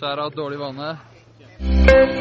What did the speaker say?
Skjæra dårlig vane.